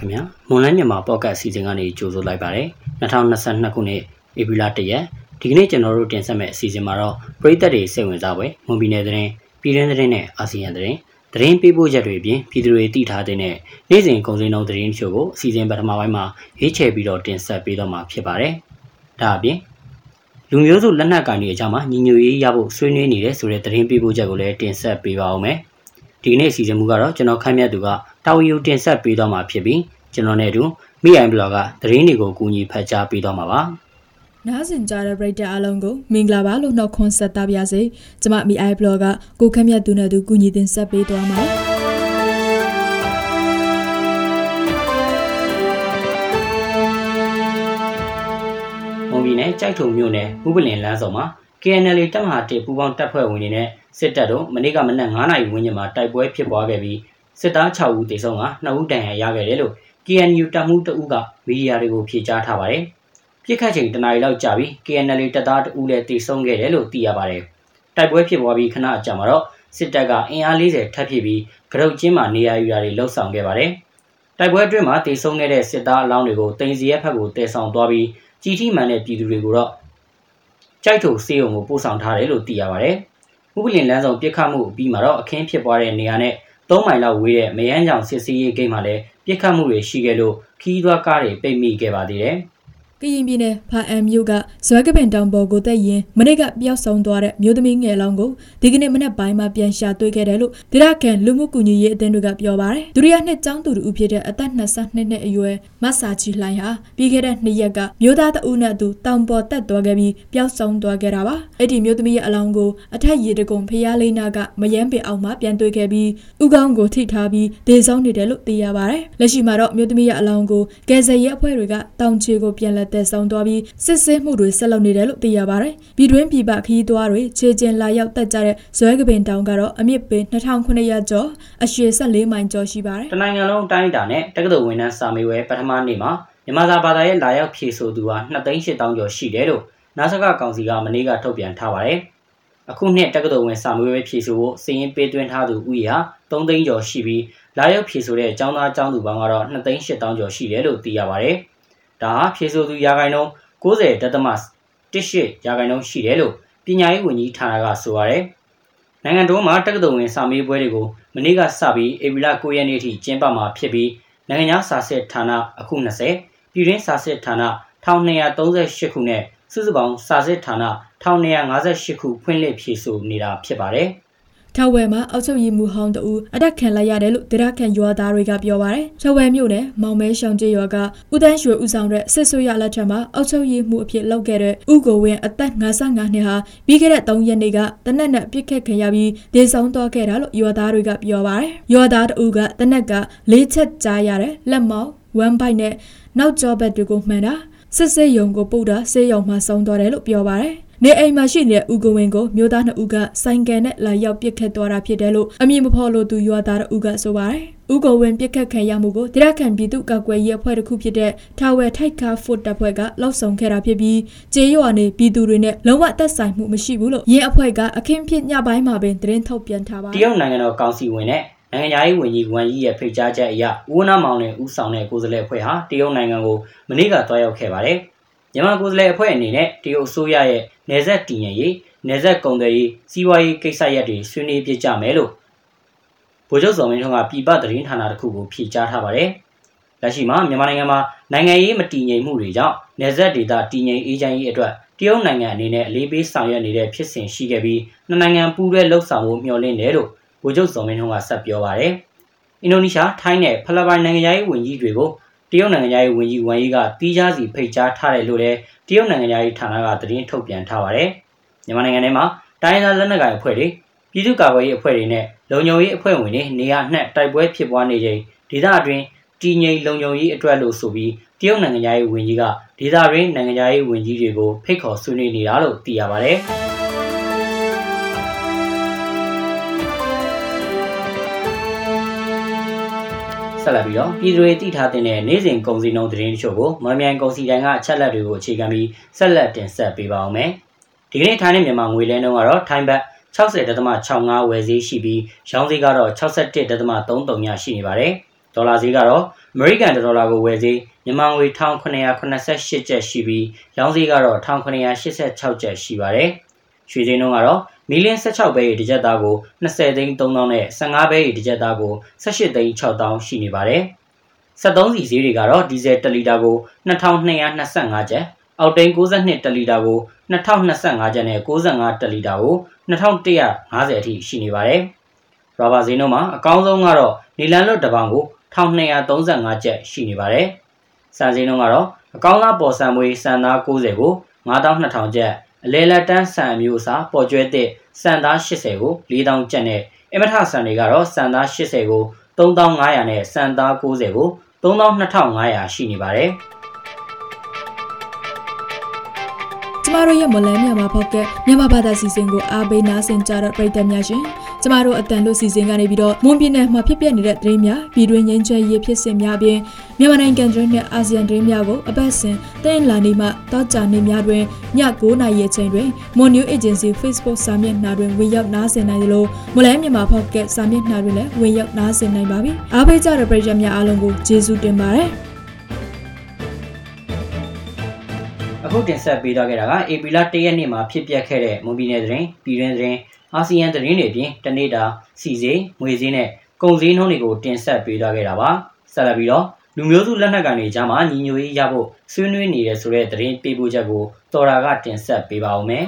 ခင်ဗျာမွန်လန်းမြန်မာပေါ့ကတ်အစီအစဉ်ကနေကြိုဆိုလိုက်ပါတယ်2022ခုနှစ်ဧပြီလ1ရက်ဒီကနေ့ကျွန်တော်တို့တင်ဆက်မယ့်အစီအစဉ်မှာတော့ပရိသတ်တွေစိတ်ဝင်စားပွဲမွန်ပြည်နယ်သတင်းပြည်တွင်းသတင်းနဲ့အာဆီယံသတင်းသတင်းပေးပို့ချက်တွေအပြင်ပြည်သူတွေတည်ထားတဲ့နေ့စဉ်ကုန်စည်နှုန်းသတင်းချို့ကိုအစီအစဉ်ပထမပိုင်းမှာရေးချယ်ပြီးတော့တင်ဆက်ပေးတော့မှာဖြစ်ပါတယ်ဒါအပြင်လူမျိုးစုလက်နက်ကိုင်တွေအကြောင်းမှာညီညွတ်ရေးရဖို့ဆွေးနွေးနေတဲ့ဆိုတဲ့သတင်းပေးပို့ချက်ကိုလည်းတင်ဆက်ပေးပါဦးမယ်ဒီကနေ့အစီအစဉ်မူကတော့ကျွန်တော်ခန့်မှန်းသူက တာဝန်ယူတင်ဆက်ပေးတော့မှာဖြစ်ပြီးကျွန်တော်နဲ့အတူမိအိုင်ဘလော့ကသတင်းတွေကိုကူညီဖတ်ကြားပေးတော့မှာပါနားဆင်ကြတဲ့ပရိသတ်အားလုံးကိုမင်္ဂလာပါလို့နှုတ်ခွန်းဆက်သပါရစေကျမမိအိုင်ဘလော့ကကိုခန့်မြတ်သူနဲ့သူကူညီတင်ဆက်ပေးသွားမှာမုံပြည်နယ်ကြိုက်ထုံမြို့နယ်ဥပလင်လမ်းဆောင်မှာ KNL တပ်မဟာ1ပူးပေါင်းတပ်ဖွဲ့ဝင်တွေနဲ့စစ်တပ်တို့မနေ့ကမနက်9နာရီဝန်းကျင်မှာတိုက်ပွဲဖြစ်ပွားခဲ့ပြီး စစ်သား6ဦးသေဆုံးက2ဦးဒဏ်ရာရခဲ့တယ်လို့ KNU တပ်မှုတအုပ်ကမီဒီယာတွေကိုဖြေကြားထားပါတယ်။ပြစ်ခတ်ချိန်တနာရီလောက်ကြာပြီး KNL တပ်သားတအုပ်လည်းသေဆုံးခဲ့တယ်လို့သိရပါတယ်။တိုက်ပွဲဖြစ်ပွားပြီးခဏအကြာမှာတော့စစ်တပ်ကအင်အား40ထပ်ဖြည့်ပြီးကရုတ်ချင်းမှာနေရာယူရာတွေလှုပ်ဆောင်ခဲ့ပါတယ်။တိုက်ပွဲအတွင်းမှာတေဆုံးခဲ့တဲ့စစ်သားအလောင်းတွေကိုတင်စီရက်ဖက်ကိုတည်ဆောင်သွားပြီးကြီးထိမှန်တဲ့ပြည်သူတွေကိုတော့ကြိုက်ထုံစေးုံကိုပို့ဆောင်ထားတယ်လို့သိရပါတယ်။ဥပလင်လမ်းဆောင်ပြစ်ခတ်မှုပြီးမှာတော့အခင်းဖြစ်ပွားတဲ့နေရာနဲ့ 3မိုင်လောက်ဝေးတဲ့မယန်းကြောင်စစ်စီးရေးဂိတ်မှာလည်းပြစ်ခတ်မှုတွေရှိခဲ့လို့ခီးသွွားကားတွေပိတ်မိခဲ့ပါသေးတယ်။ ကရင်ပြည်နယ်ဖာအမ်မြို့ကဇွဲကပင်တောင်ပေါ်ကိုတက်ရင်မနေ့ကပျောက်ဆုံးသွားတဲ့မြို့သမီးငယ်လောင်းကိုဒီကနေ့မနက်ပိုင်းမှာပြန်ရှာတွေ့ခဲ့တယ်လို့ဒေသခံလူမှုကူညီရေးအသင်းတွေကပြောပါတယ်။ဒုတိယနှစ်ကျောင်းသူတူဖြစ်တဲ့အသက်22နှစ်အရွယ်မဆာချီလှိုင်ဟာပြီးခဲ့တဲ့နှစ်ရက်ကမြို့သားတအုပ်နဲ့အတူတောင်ပေါ်တက်သွားခဲ့ပြီးပျောက်ဆုံးသွားခဲ့တာပါ။အဲ့ဒီမြို့သမီးရဲ့အလောင်းကိုအထက်ရေတကုံဖျားလိမ့်နာကမယမ်းပင်အောင်မှာပြန်တွေ့ခဲ့ပြီးဥကောင်းကိုထိထားပြီးဒေဆုံးနေတယ်လို့သိရပါတယ်။လက်ရှိမှာတော့မြို့သမီးရဲ့အလောင်းကိုကယ်ဆယ်ရေးအဖွဲ့တွေကတောင်ချေကိုပြန်လက်သက်ဆုံးသွားပြီးစစ်ဆေးမှုတွေဆက်လုပ်နေတယ်လို့သိရပါတယ်။ပြည်တွင်းပြည်ပခရီးသွားတွေခြေကျင်လာရောက်တက်ကြတဲ့ဇွဲကပင်တောင်ကတော့အမြင့်ပေ2900ကျော်အရှည်14မိုင်ကျော်ရှိပါတယ်။တနိုင်ငံလုံးတိုင်းတာနဲ့တက္ကသိုလ်ဝန်ထမ်းစာမေးပွဲပထမနေ့မှာမြန်မာစာဘာသာရဲ့လာရောက်ဖြေဆိုသူဟာ2,800ကျော်ရှိတယ်လို့နာဆကကောင်စီကမနေ့ကထုတ်ပြန်ထားပါတယ်။အခုနှစ်တက္ကသိုလ်ဝင်စာမေးပွဲဖြေဆိုဖို့စီရင်ပေးသွင်းထားသူဦးရေဟာ3သိန်းကျော်ရှိပြီးလာရောက်ဖြေဆိုတဲ့အကြောင်းသားအကြောင်းသူပေါင်းကတော့2,800ကျော်ရှိတယ်လို့သိရပါတယ်။ ဒါဟာဖြေဆိုသူရာခိုင်နှုန်း90ဒသမ18ရာခိုင်နှုန်းရှိတယ်လို့ပညာရေးဝန်ကြီးဌာနကဆိုပါတယ်။နိုင်ငံတော်မှာတက္ကသိုလ်ဝင်စာမေးပွဲတွေကိုမနေ့ကစပြီးဧပြီလ9ရက်နေ့ထိကျင်းပမှာဖြစ်ပြီးနိုင်ငံခြားစာစစ်ဌာနအခု20ပြည်တွင်းစာစစ်ဌာန1238ခုနဲ့စုစုပေါင်းစာစစ်ဌာန1258ခုဖွင့်လှစ်ဖြည့်ဆို့နေတာဖြစ်ပါတယ်။ ထောက်ဝဲမှာအောက်ချုပ်ရည်မှုဟောင်းတူအတက်ခံလိုက်ရတယ်လို့ဒေသခံရွာသားတွေကပြောပါတယ်။ထောက်ဝဲမြို့နယ်မောင်မဲရှောင်းကျေးရွာကဦးတန်းရွှေဦးဆောင်တဲ့စစ်ဆိုးရလက်ထက်မှာအောက်ချုပ်ရည်မှုအဖြစ်လောက်ခဲ့တဲ့ဥကိုဝင်းအသက်55နှစ်ဟာပြီးခဲ့တဲ့3ရက်နေ့ကတနက်နဲ့ပြစ်ခတ်ခံရပြီးဒေဆုံးသွားခဲ့တာလို့ရွာသားတွေကပြောပါတယ်။ရွာသားတူကတနက်ကလေးချက်ကြားရတဲ့လက်မောက်ဝမ်ဘိုက်နဲ့နောက်ကျောဘက်တွေကိုမှန်တာစစ်စစ်ယုံကိုပုတ်တာဆေးရုံမှာဆုံးသွားတယ်လို့ပြောပါတယ် နေအိမ်မှာရှိနေတဲ့ဦးကဝင်းကိုမျိုးသားနှစ်ဦးကဆိုင်ကယ်နဲ့လာရောက်ပစ်ခတ်သွားတာဖြစ်တယ်လို့အမည်မဖော်လို့သူရွာသားတို့ကဆိုပါတယ်။ဦးကဝင်းပစ်ခတ်ခံရမှုကိုဒေသခံပြည်သူ့ကာကွယ်ရေးအဖွဲ့တစ်ခုဖြစ်တဲ့ထာဝယ်ထိုက်ခါဖုတ်တပ်ဖွဲ့ကလောက်ဆောင်ခဲ့တာဖြစ်ပြီးကျေးရွာနေပြည်သူတွေနဲ့လုံးဝသက်ဆိုင်မှုမရှိဘူးလို့ရင်းအဖွဲ့ကအခင်းဖြစ်ညပိုင်းမှာပင်သတင်းထုတ်ပြန်ထားပါတရုတ်နိုင်ငံတော်ကောင်စီဝင်နဲ့နိုင်ငံသားရေးဝန်ကြီးဝန်ကြီးရဲ့ဖိတ်ကြားချက်အရဦးနာမောင်နဲ့ဦးဆောင်တဲ့ကိုယ်စားလှယ်အဖွဲ့ဟာတရုတ်နိုင်ငံကိုမနေ့ကတွားရောက်ခဲ့ပါတယ်။မြန်မာကိုယ်စားလှယ်အဖွဲ့အနေနဲ့တရုတ်အစိုးရရဲ့ နေဆက်တည်ငြိမ်ရေးနေဆက်ကုန်သွယ်ရေးစီးပွားရေးကိစ္စရပ်တွေဆွေးနွေးပြကြမယ်လို့ဗိုလ်ချုပ်စော်မင်းထွန်းကပြည်ပသတင်းဌာနတစ်ခုကိုဖြေကြားထားပါတယ်။လက်ရှိမှာမြန်မာနိုင်ငံမှာနိုင်ငံရေးမတည်ငြိမ်မှုတွေကြောင့်နေဆက်ဒေသတည်ငြိမ်အေးချမ်းရေးအတွက်တရုတ်နိုင်ငံအနေနဲ့အလေးပေးဆောင်ရွက်နေတဲ့ဖြစ်စဉ်ရှိခဲ့ပြီးနှစ်နိုင်ငံပူးတွဲလှုပ်ဆောင်မှုမျှော်လင့်တယ်လို့ဗိုလ်ချုပ်စော်မင်းထွန်းကဆက်ပြောပါတယ်။အင်ဒိုနီးရှားထိုင်းနဲ့ဖိလစ်ပိုင်နိုင်ငံရေးဝန်ကြီးတွေကို တရုတ်နိုင်ငံသားရေးဝန်ကြီးဝမ်ယီကတီးခြားစီဖိတ်ကြားထားတယ်လို့လည်းတရုတ်နိုင်ငံသားရေးဌာနကသတင်းထုတ်ပြန်ထားပါတယ်။မြန်မာနိုင်ငံထဲမှာတိုင်းဒေသလက်နက်ကိုင်အဖွဲ့တွေပြည်သူ့ကာကွယ်ရေးအဖွဲ့တွေနဲ့လုံခြုံရေးအဖွဲ့ဝင်တွေနေရာနှံ့တိုက်ပွဲဖြစ်ပွားနေချိန်ဒေသအတွင်းတည်ငြိမ်လုံခြုံရေးအတွက်လို့ဆိုပြီးတရုတ်နိုင်ငံသားရေးဝန်ကြီးကဒေသတွင်းနိုင်ငံသားရေးဝန်ကြီးတွေကိုဖိတ်ခေါ်ဆွေးနွေးနေတာလို့သိရပါတယ်။ ဆက်လက်ပြီးတော့ပြည်သူတွေသိထားတဲ့နေ့စဉ်ကုန်စည်နှုန်းသတင်းချို့ကိုမမြိုင်ကုန်စည်တိုင်းကအချက်လက်တွေကိုအခြေခံပြီးဆက်လက်တင်ဆက်ပေးပါအောင်မယ်။ဒီကနေ့ထိုင်းနဲ့မြန်မာငွေလဲနှုန်းကတော့ထိုင်းဘတ်60.65ဝယ်ဈေးရှိပြီးရောင်းဈေးကတော့61.33ညရှိနေပါတယ်။ဒေါ်လာဈေးကတော့အမေရိကန်ဒေါ်လာကိုဝယ်ဈေးမြန်မာငွေ1988ကျပ်ရှိပြီးရောင်းဈေးကတော့1986ကျပ်ရှိပါတယ်။ ရွှေဈေးနှုန်းကတော့မီလင်း16ဘဲ၏တစ်ကြက်သားကို20သိန်း3000နဲ့15ဘဲ၏တစ်ကြက်သားကို18သိန်း6000ရှိနေပါတယ်။73စီဈေးတွေကတော့ဒီဇယ်1လီတာကို2225ကျပ်အောက်တိန်62တလီတာကို2025ကျပ်နဲ့65တလီတာကို2150အထိရှိနေပါတယ်။ရာဘာဈေးနှုန်းမှာအကောင်းဆုံးကတော့နီလန်လွတ်တပေါင်ကို1235ကျပ်ရှိနေပါတယ်။စံဈေးနှုန်းကတော့အကောင်းသားပေါ်ဆံမွေးစံသား90ကို9200ကျပ် အလဲလက်တန်းဆန်အမျိုးအစားပေါ်ကျွဲတဲ့စံသား80ကို4000ကျပ်နဲ့အမထဆန်တွေကတော့စံသား80ကို3500နဲ့စံသား90ကို32,500ရှိနေပါတယ်။ မတို့ရဲ့မလန်းမြန်မာဖောက်ကမြန်မာဘာသာစီစဉ်ကိုအားပေးနားဆင်ကြတော့ပြည်သက်များရှင်ကျမတို့အတန်လို့စီစဉ်ကနေပြီးတော့မွန်ပြည်နယ်မှာဖြစ်ပျက်နေတဲ့သတင်းများပြည်တွင်းငင်းချဲရေးဖြစ်စဉ်များအပြင်မြန်မာနိုင်ငံတွင်းနဲ့အာဆီယံသတင်းများကိုအပတ်စဉ်တင်လာနေမှတောက်ကြနေများတွင်ည9:00နာရီအချိန်တွင် Mon New Agency Facebook စာမျက်နှာတွင်ဝင်ရောက်နားဆင်နိုင်သလိုမလန်းမြန်မာဖောက်ကစာမျက်နှာတွင်လည်းဝင်ရောက်နားဆင်နိုင်ပါပြီအားပေးကြတဲ့ပြည်သက်များအားလုံးကိုကျေးဇူးတင်ပါတယ် အခုတင်ဆက်ပေးသွားခဲ့တာကဧပြီလ၁ရက်နေ့မှာဖြစ်ပျက်ခဲ့တဲ့မွန်ပြည်နယ်သတင်းပြည်တွင်းသတင်းအာဆီယံသတင်းတွေအပြင်တနေ့တာစီစေးငွေစည်းနဲ့ကုန်စည်နှုန်းတွေကိုတင်ဆက်ပေးသွားခဲ့တာပါဆက်လက်ပြီးတော့လူမျိုးစုလက်နက်ကန်တွေကြားမှာညီညွတ်ရေးရဖို့ဆွေးနွေးနေတဲ့ဆိုတဲ့သတင်းပေးပို့ချက်ကိုတော်တာကတင်ဆက်ပေးပါဦးမယ်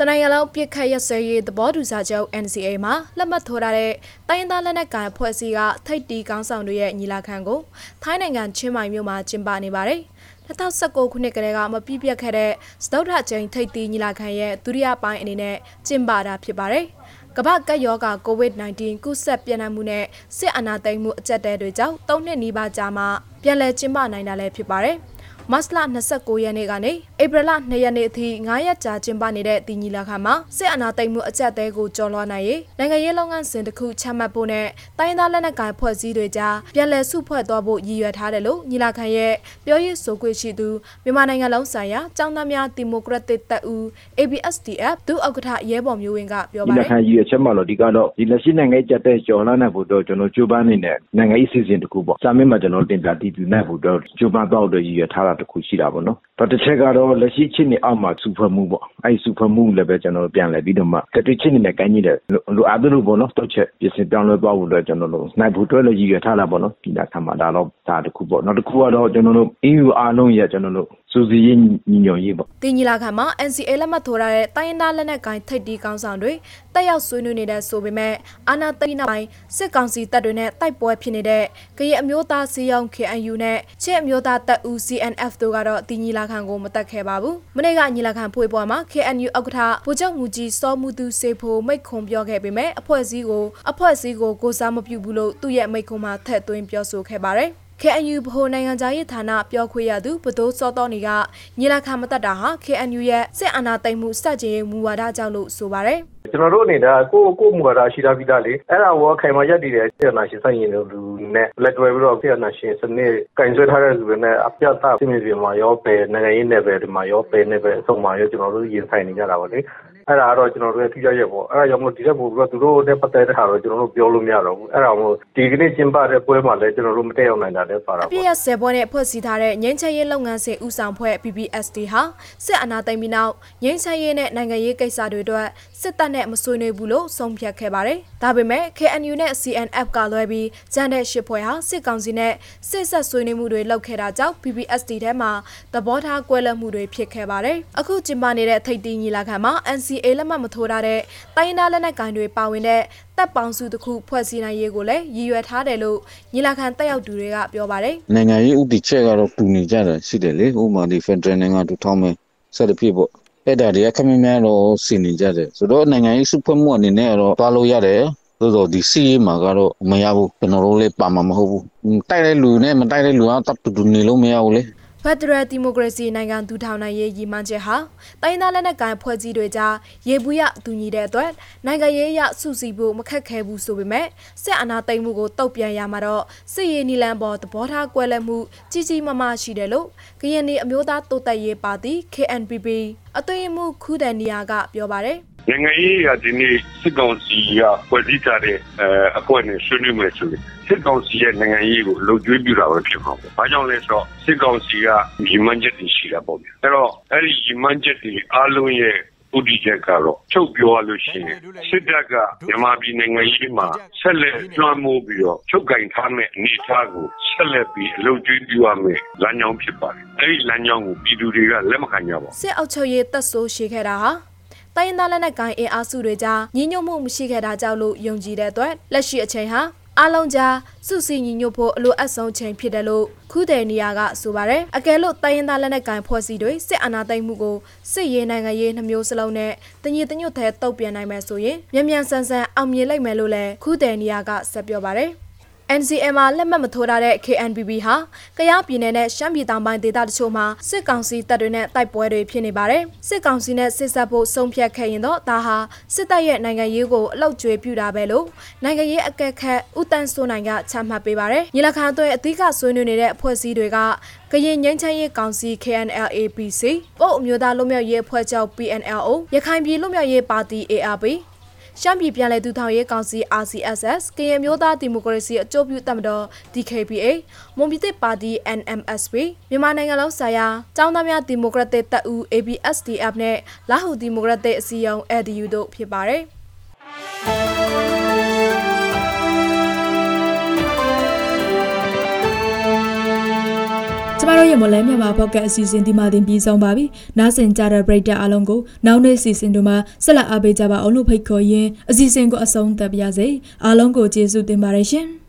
တနိုင်ငံလုံးပြစ်ခတ်ရစဲရေးသဘောတူစာချုပ် NCA မှာလက်မှတ်ထိုးထားတဲ့တိုင်းရင်းသားလက်နက်ကိုင်အဖွဲ့အစည်းကထိပ်တီကောင်းဆောင်တွေရဲ့ညီလာခံကိုထိုင်းနိုင်ငံချင်းမိုင်မြို့မှာကျင်းပနေပါတယ်။2019ခုနှစ်ကတည်းကမပြည့်ပြတ်ခဲ့တဲ့စတုထချင်းထိပ်တီညီလာခံရဲ့ဒုတိယပိုင်းအနေနဲ့ကျင်းပတာဖြစ်ပါတယ်။ကမ္ဘာကပ်ရောဂါ COVID-19 ကူးစက်ပြန့်နှံ့မှုနဲ့စစ်အာဏာသိမ်းမှုအကြက်တဲတွေကြောင့်၃နှစ်နီးပါးကြာမှပြန်လည်ကျင်းပနိုင်တာလည်းဖြစ်ပါတယ်။ မတ်လ29ရက်နေ့ကနေဧပြီလ2ရက်နေ့အထိ9ရက်ကြာကျင်းပနေတဲ့တည်ညီလာခံမှာစစ်အာဏာသိမ်းမှုအကြက်တဲကိုကျော်လွှားနိုင်ရေးနိုင်ငံရေးလုပ်ငန်းစဉ်တစ်ခုချမှတ်ဖို့နဲ့တိုင်းသားလက်နက်ကိုင်ဖွဲ့စည်းတွေကြားပြန်လည်စုဖွဲ့သွားဖို့ရည်ရွယ်ထားတယ်လို့ညီလာခံရဲ့ပြောရေးဆိုခွင့်ရှိသူမြန်မာနိုင်ငံလုံးဆိုင်ရာចောင်းသားများဒီမိုကရက်တစ်တပ်ဦး ABSDF ဒုဥက္ကဋ္ဌရဲဘော်မျိုးဝင်းကပြောပါတယ်ညီလာခံရည်ရွယ်ချက်မှာတော့ဒီကတော့ဒီလက်ရှိနိုင်ငံကြက်တဲ့ကျော်လွှားနိုင်ဖို့တော့ကျွန်တော်ကြိုးပမ်းနေတဲ့နိုင်ငံရေးစီစဉ်တစ်ခုပေါ့စာမင်းမှာကျွန်တော်တင်ပြတည်ပြနိုင်ဖို့တော့ကြိုးပမ်းတော့ရည်ရွယ်ထားတာတစ်ခုရှိတာပေါ့နော်။တစ်ချက်ကတော့လက်ရှိချင်းနေအောက်မှာစုဖွဲ့မှုပေါ့။အဲဒီစုဖွဲ့မှုလည်းပဲကျွန်တော်တို့ပြန်လဲပြီးတော့မှကတိချင်းနေနဲ့ကိုင်းကြီးတဲ့လိုအပ်တယ်လို့ပေါ့နော်။တော့ချက်ပြင်ဆင်ပြောင်းလဲသွားဖို့အတွက်ကျွန်တော်တို့နိုင်ဖို့အတွက်လည်းရည်ရွယ်ထားတာပေါ့နော်။ဒီလာခံမှာဒါတော့ဒါတစ်ခုပေါ့။နောက်တစ်ခုကတော့ကျွန်တော်တို့ EU အားလုံးရဲ့ကျွန်တော်တို့စူစီရေးညီညွတ်ရေးပေါ့တင်ညီလာခံမှာ NCA လက်မှတ်ထိုးထားတဲ့တိုင်းရင်းသားလက်နက်ကိုင်ထိပ်တီးကောင်းဆောင်တွေတက်ရောက်ဆွေးနွေးနေတဲ့ဆိုပေမဲ့အာဏာသိမ်းနောက်ပိုင်းစစ်ကောင်စီတပ်တွေနဲ့တိုက်ပွဲဖြစ်နေတဲ့ကရင်အမျိုးသားစီယုံ KNU နဲ့ချင်းအမျိုးသားတပ်ဦး CNF တို့ကတော့တင်ညီလာခံကိုမတက်ခဲ့ပါဘူးမနေ့ကညီလာခံဖွေပွဲမှာ KNU ဥက္ကဋ္ဌဗိုလ်ချုပ်မူကြီးစောမှုသူစေဖို့မိတ်ခွန်ပြောခဲ့ပေမဲ့အဖွဲ့အစည်းကိုအဖွဲ့အစည်းကိုကိုစားမပြုဘူးလို့သူ့ရဲ့မိတ်ခွန်မှာထည့်သွင်းပြောဆိုခဲ့ပါတယ် KNU ဗဟိုနိုင်ငံသားရေးဌာနပြောခွင့်ရသူဗဒိုးစောတော်နေကညီလာခံမတက်တာဟာ KNU ရဲ့စစ်အာဏာသိမ်းမှုစကြင်မူဝါဒကြောင့်လို့ဆိုပါတယ် ကျွန်တော်တို့အနေနဲ့ကိုကိုမူဝါဒရှိတာပြီးသားလေအဲ့ဒါကိုခိုင်မာရက်တည်တဲ့စစ်အာဏာရှင်ဆိုင်ရင်လူနဲ့လက်တွဲပြီးတော့စစ်အာဏာရှင်စနစ်ကင်ဆွဲထားတဲ့လူတွေနဲ့အပြတ်သားစစ်မြေပြင်မှာရောပဲနိုင်ငံရေးနယ်ပယ်ဒီမှာရောပဲနယ်ပယ်အစုံမှာရောကျွန်တော်တို့ရင်ဆိုင်နေကြတာပါလေ အဲ့ဒါကတော့ကျွန်တော်တို့ရဲ့ထိရောက်ရက်ပေါ့အဲ့ဒါကြောင့်မို့ဒီတက်ပို့ပြီးတော့သူတို့နဲ့ပတ်သက်တဲ့ဟာတော့ကျွန်တော်တို့ပြောလို့မရတော့ဘူးအဲ့ဒါမို့ဒီကနေ့ကျင်းပတဲ့ပွဲမှာလည်းကျွန်တော်တို့မတက်ရောက်နိုင်တာလည်းပါတာပေါ့ပြည့်ရဆယ်ပွဲနဲ့ဖွဲ့စည်းထားတဲ့ငင်းချရေးလုပ်ငန်းစဉ်ဦးဆောင်ဖွဲ့ PPSD ဟာစစ်အာဏာသိမ်းပြီးနောက်ငင်းချရေးနဲ့နိုင်ငံရေးကိစ္စတွေအတွက်စစ်တပ်နဲ့မဆွေးနွေးဘူးလို့ဆုံးဖြတ်ခဲ့ပါတယ်ဒါပေမဲ့ KNU နဲ့ CNF ကလွဲပြီးဂျန်တဲ့ရှစ်ဖွဲ့ဟာစစ်ကောင်စီနဲ့စစ်ဆက်ဆွေးနွေးမှုတွေလုပ်ခဲ့တာကြောင့် PPSD ထဲမှာသဘောထားကွဲလွဲမှုတွေဖြစ်ခဲ့ပါတယ်အခုကျင်းပနေတဲ့ထိပ်တီးညီလာခံမှာ NCA လက်မှတ်မထိုးထားတဲ့တိုင်းသားလက်နက်ကိုင်တွေပါဝင်တဲ့တပ်ပေါင်းစုတစ်ခုဖွဲ့စည်းနိုင်ရေးကိုလည်းရည်ရွယ်ထားတယ်လို့ညီလာခံတက်ရောက်သူတွေကပြောပါတယ်နိုင်ငံရေးဥတီချက်ကတော့တူနေကြတာရှိတယ်လေဥပမာဒီ Federal နိုင်ငံတူထောင်းမယ်ဆက်တဲ့ဖြစ်ပေါ့အဲ့ဒါတွေကခမင်းများတော့စီနေကြတယ်ဆိုတော့နိုင်ငံရေးစုဖွဲ့မှုအနေနဲ့ကတော့သွားလို့ရတယ်သို့တော့ဒီစီးမှာကတော့မရဘူးကျွန်တော်တို့လည်းပါမှာမဟုတ်ဘူးတိုက်တဲ့လူနဲ့မတိုက်တဲ့လူကတပ်တူတူနေလို့မရဘူးလေ ဖက်ဒရယ်ဒီမိုကရေစီနိုင်ငံထူထောင်နိုင်ရေးရည်မှန်းချက်ဟာတိုင်းသားလက်နက်ကိုင်ဖွဲ့စည်းတွေကြားရေဘူးရတူညီတဲ့အတွက်နိုင်ငံရေးအရစုစည်းဖို့မခက်ခဲဘူးဆိုပေမဲ့စစ်အာဏာသိမ်းမှုကိုတုံ့ပြန်ရမှာတော့စစ်ရေးနီလန်ပေါ်သဘောထားကွဲလွဲမှုကြီးကြီးမားမားရှိတယ်လို့ကရင်နီအမျိုးသားတိုးတက်ရေးပါတီ KNPP အသွင်မှုခူးဒန်နီယာကပြောပါတယ် နိုင်ငံရေးကဒီနေ့စစ်ကောင်စီကဖွဲ့စည်းထားတဲ့အဲအဖွဲ့နဲ့ဆွေးနွေးမယ်ဆိုရင်စစ်ကောင်စီရဲ့နိုင်ငံရေးကိုလှုပ်ကြွေးပြတာပဲဖြစ်မှာပေါ့။ဘာကြောင့်လဲဆိုတော့စစ်ကောင်စီကရည်မှန်းချက်တွေရှိတာပေါ့ဗျ။အဲ့တော့အဲ့ဒီရည်မှန်းချက်တွေအားလုံးရဲ့ဥတီချက်ကတော့ချုပ်ပြောရလို့ရှိရင်စစ်တပ်ကမြန်မာပြည်နိုင်ငံရေးမှာဆက်လက်လွှမ်းမိုးပြီးတော့ချုပ်ကင်ထားမဲ့အနေအထားကိုဆက်လက်ပြီးအလုပ်ကျွေးပြုရမယ်လမ်းကြောင်းဖြစ်ပါတယ်။အဲ့ဒီလမ်းကြောင်းကိုပြည်သူတွေကလက်မခံကြပါဘူး။စစ်အောက်ချုပ်ရေးတပ်ဆိုးရှိခဲ့တာဟာ တိုင်းသားလက်နက်ကိုင်အင်အားစုတွေကြားညီညွတ်မှုမရှိခဲ့တာကြောင့်လို့ယုံကြည်တဲ့အတွက်လက်ရှိအချိန်ဟာအားလုံးကြားစုစည်းညီညွတ်ဖို့အလိုအပ်ဆုံးချိန်ဖြစ်တယ်လို့ခုတဲ့နေရာကဆိုပါတယ်အကယ်လို့တိုင်းရင်းသားလက်နက်ကိုင်ဖွဲ့စည်းတွေစစ်အာဏာသိမ်းမှုကိုစစ်ရေးနိုင်ငံရေးနှမျိုးစလုံးနဲ့တညီတညွတ်တဲ့တုတ်ပြန်နိုင်မယ်ဆိုရင်မြန်မြန်ဆန်ဆန်အောင်မြင်လိမ့်မယ်လို့လည်းခုတဲ့နေရာကဆက်ပြောပါတယ် NCM မှာလက်မှတ်မထိုးထားတဲ့ KNPB ဟာကယားပြည်နယ်နဲ့ရှမ်းပြည်တောင်ပိုင်းဒေသတချို့မှာစစ်ကောင်စီတပ်တွေနဲ့တိုက်ပွဲတွေဖြစ်နေပါတယ်။စစ်ကောင်စီနဲ့စစ်ဆက်ဖို့ဆုံးဖြတ်ခဲ့ရင်တော့ဒါဟာစစ်တပ်ရဲ့နိုင်ငံရေးကိုအလောက်ကျွေးပြတာပဲလို့နိုင်ငံရေးအကဲခတ်ဦးတန်းစိုးနိုင်ကချမှတ်ပေးပါတယ်။ညီလာခံအတွင်းအဓိကဆွေးနွေးနေတဲ့အဖွဲ့အစည်းတွေကကရင်ငင်းချမ်းရေးကောင်စီ KNLAPC ပို့အမျိုးသားလူမျိုးရေးအဖွဲ့ချုပ် PNLO ရခိုင်ပြည်လူမျိုးရေးပါတီ ARP ရှမ်းပြည်ပြည်လဲသူထောင်ရေးကောင်စီ RCSS ကရင်မျိုးသားဒီမိုကရေစီအကျိုးပြုတပ်မတော် DKBA မွန်ပြည်သစ်ပါတီ NMSP မြန်မာနိုင်ငံလုံးဆိုင်ရာចောင်းသားများဒီမိုကရက်တစ်တပ်ဦး ABSDF နဲ့လာဟုဒီမိုကရက်တစ်အစည်းအရုံး LDU တို့ဖြစ်ပါတယ် မတို့ရဲ့မလဲမြန်မာပေါ့ကတ်အစီအစဉ်ဒီမှာတင်ပြီးဆုံးပါပြီ။နားဆင်ကြတဲ့ပရိသတ်အားလုံးကိုနောက်နေ့စီစဉ်တို့မှာဆက်လက်အားပေးကြပါအောင်လို့ဖိတ်ခေါ်ရင်းအစီအစဉ်ကိုအဆုံးသတ်ပါရစေ။အားလုံးကိုကျေးဇူးတင်ပါတယ်ရှင်။